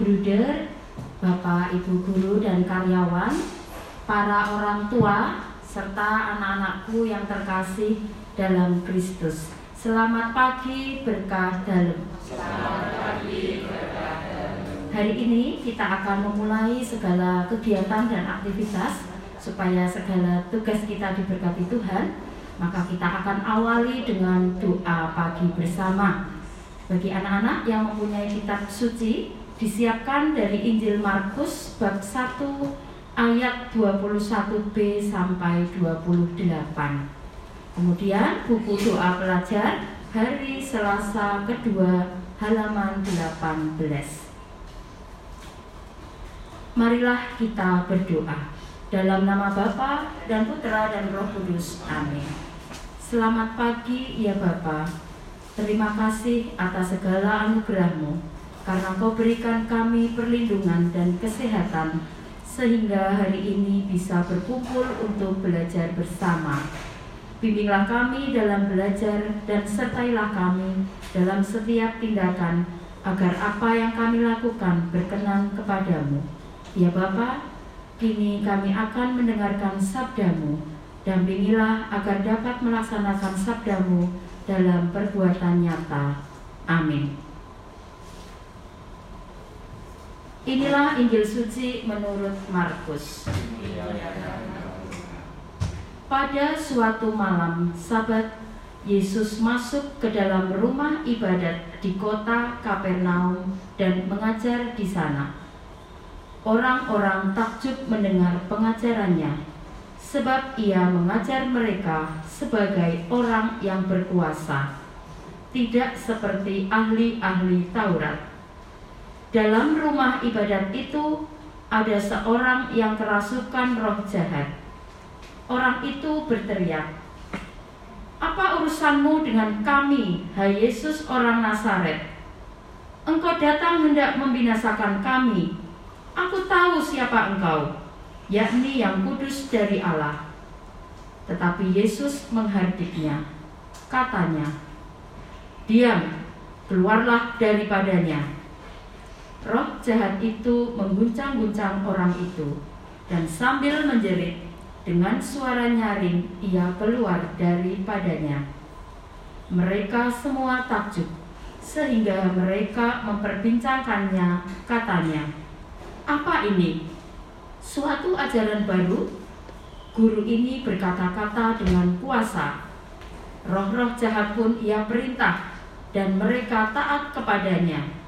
bruder, Bapak, Ibu guru dan karyawan, para orang tua, serta anak-anakku yang terkasih dalam Kristus. Selamat pagi berkah dalam. Selamat pagi berkah dalam. Hari ini kita akan memulai segala kegiatan dan aktivitas supaya segala tugas kita diberkati Tuhan. Maka kita akan awali dengan doa pagi bersama. Bagi anak-anak yang mempunyai kitab suci, disiapkan dari Injil Markus bab 1 ayat 21b sampai 28. Kemudian buku doa pelajar hari Selasa kedua halaman 18. Marilah kita berdoa. Dalam nama Bapa dan Putra dan Roh Kudus. Amin. Selamat pagi ya Bapa. Terima kasih atas segala anugerahmu karena kau berikan kami perlindungan dan kesehatan sehingga hari ini bisa berkumpul untuk belajar bersama. Bimbinglah kami dalam belajar dan sertailah kami dalam setiap tindakan agar apa yang kami lakukan berkenan kepadamu. Ya Bapa, kini kami akan mendengarkan sabdamu Dampingilah agar dapat melaksanakan sabdamu dalam perbuatan nyata. Amin. Inilah Injil suci menurut Markus. Pada suatu malam Sabat, Yesus masuk ke dalam rumah ibadat di kota Kapernaum dan mengajar di sana. Orang-orang takjub mendengar pengajarannya sebab ia mengajar mereka sebagai orang yang berkuasa, tidak seperti ahli-ahli Taurat. Dalam rumah ibadat itu ada seorang yang kerasukan roh jahat. Orang itu berteriak, "Apa urusanmu dengan kami, hai Yesus orang Nazaret? Engkau datang hendak membinasakan kami. Aku tahu siapa engkau." yakni yang kudus dari Allah. Tetapi Yesus menghardiknya. Katanya, Diam, keluarlah daripadanya. Roh jahat itu mengguncang-guncang orang itu, dan sambil menjerit, dengan suara nyaring ia keluar daripadanya. Mereka semua takjub, sehingga mereka memperbincangkannya, katanya, Apa ini? suatu ajaran baru, guru ini berkata-kata dengan kuasa. Roh-roh jahat pun ia perintah dan mereka taat kepadanya.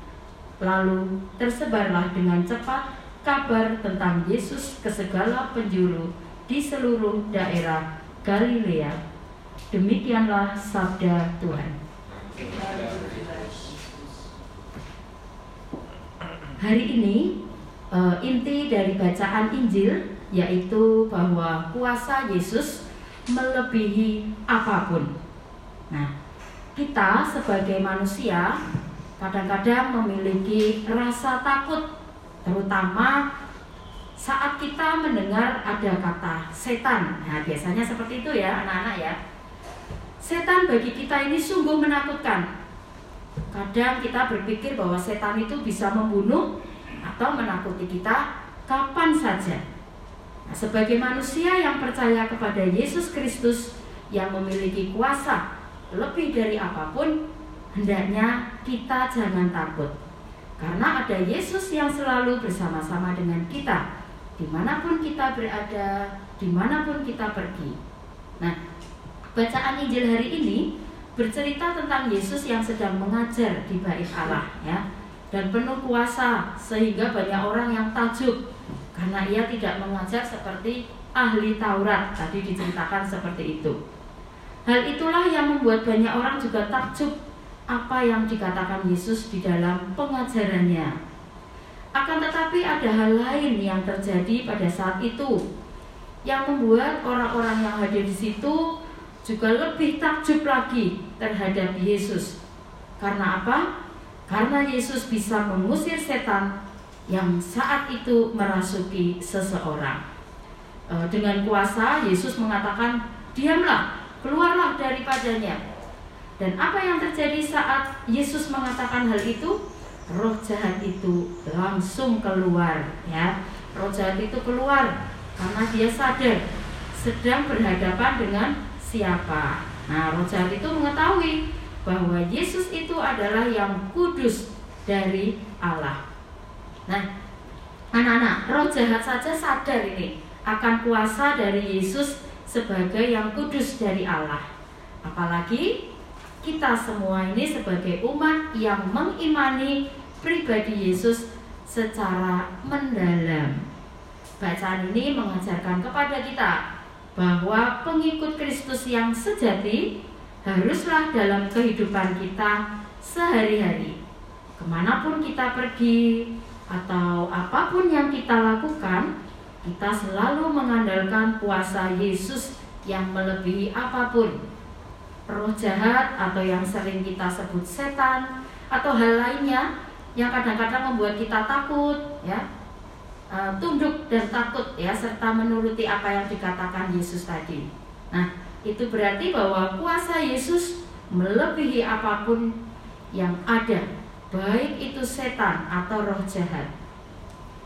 Lalu tersebarlah dengan cepat kabar tentang Yesus ke segala penjuru di seluruh daerah Galilea. Demikianlah sabda Tuhan. Hari ini uh, inti dari bacaan Injil yaitu bahwa kuasa Yesus melebihi apa pun. Nah, kita sebagai manusia kadang-kadang memiliki rasa takut terutama saat kita mendengar ada kata setan. Nah, biasanya seperti itu ya anak-anak ya. Setan bagi kita ini sungguh menakutkan. Kadang kita berpikir bahwa setan itu bisa membunuh atau menakuti kita kapan saja. Nah, sebagai manusia yang percaya kepada Yesus Kristus yang memiliki kuasa lebih dari apa pun, hendaknya kita jangan takut. Karena ada Yesus yang selalu bersama-sama dengan kita, di mana pun kita berada, di mana pun kita pergi. Nah, bacaan Injil hari ini bercerita tentang Yesus yang sedang mengajar di bait Allah, ya dan penuh kuasa sehingga banyak orang yang takjub karena ia tidak mengajar seperti ahli Taurat tadi diceritakan seperti itu. Hal itulah yang membuat banyak orang juga takjub apa yang dikatakan Yesus di dalam pengajarannya. Akan tetapi ada hal lain yang terjadi pada saat itu yang membuat orang-orang yang hadir di situ juga lebih takjub lagi terhadap Yesus. Karena apa? Karena Yesus bisa mengusir setan yang saat itu merasuki seseorang. E, dengan kuasa Yesus mengatakan, "Diamlah, keluarlah daripadanya." Dan apa yang terjadi saat Yesus mengatakan hal itu? roh jahat itu langsung keluar ya. Roh jahat itu keluar karena dia sadar sedang berhadapan dengan siapa. Nah, roh jahat itu mengetahui bahwa Yesus itu adalah yang kudus dari Allah. Nah, anak-anak, roh jahat saja sadar ini akan kuasa dari Yesus sebagai yang kudus dari Allah. Apalagi kita semua ini sebagai umat yang mengimani pribadi Yesus secara mendalam. Bacaan ini mengajarkan kepada kita bahwa pengikut Kristus yang sejati haruslah dalam kehidupan kita sehari-hari. Ke mana pun kita pergi atau apa pun yang kita lakukan, kita selalu mengandalkan kuasa Yesus yang melebihi apa pun. Roh jahat atau yang sering kita sebut setan atau hal lainnya yang kadang-kadang membuat kita takut, ya, Eh, tunduk dan takut ya serta menuruti apa yang dikatakan Yesus tadi. Nah, itu berarti bahwa kuasa Yesus melebihi apa pun yang ada, baik itu setan atau roh jahat.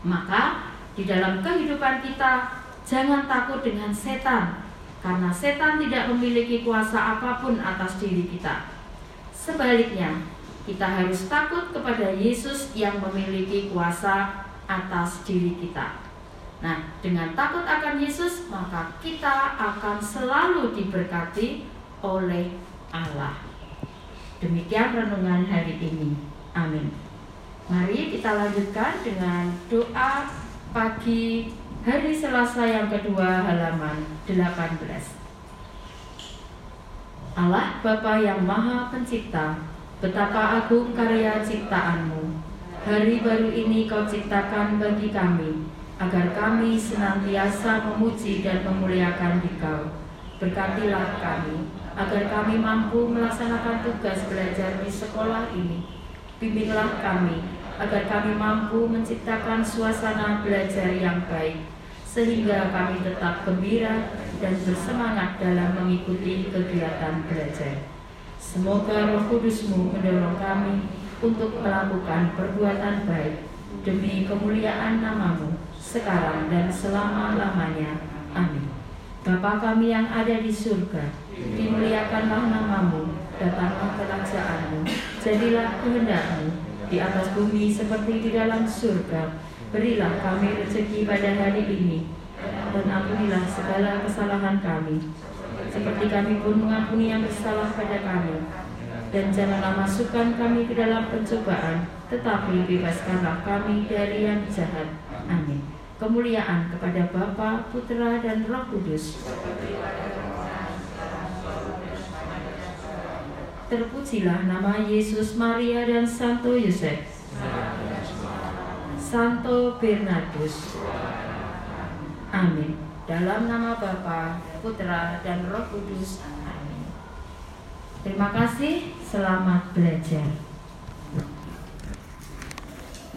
Maka di dalam kehidupan kita jangan takut dengan setan karena setan tidak memiliki kuasa apa pun atas diri kita. Sebaliknya, kita harus takut kepada Yesus yang memiliki kuasa atas diri kita. Nah, dengan takut akan Yesus, maka kita akan selalu diberkati oleh Allah. Demikian renungan hari ini. Amin. Mari kita lanjutkan dengan doa pagi hari Selasa yang kedua halaman 18. Allah Bapa yang Maha Pencipta, betapa agung karya ciptaanmu hari baru ini kau ciptakan bagi kami, agar kami senantiasa memuji dan memuliakan Dikau. Berkatilah kami, agar kami mampu melaksanakan tugas belajar di sekolah ini. Bimbinglah kami, agar kami mampu menciptakan suasana belajar yang baik, sehingga kami tetap gembira dan bersemangat dalam mengikuti kegiatan belajar. Semoga roh kudusmu mendorong kami untuk melakukan perbuatan baik demi kemuliaan namamu sekarang dan selama-lamanya. Amin. Bapa kami yang ada di surga, dimuliakanlah namamu, datanglah kerajaanmu, jadilah kehendakmu di atas bumi seperti di dalam surga. Berilah kami rezeki pada hari ini, dan ampunilah segala kesalahan kami, seperti kami pun mengampuni yang bersalah pada kami dan janganlah masukkan kami ke dalam pencobaan, tetapi bebaskanlah kami dari yang jahat. Amin. Kemuliaan kepada Bapa, Putra, dan Roh Kudus. Terpujilah nama Yesus, Maria, dan Santo Yosef. Santo Bernardus. Amin. Dalam nama Bapa, Putra, dan Roh Kudus. Terima kasih, selamat belajar.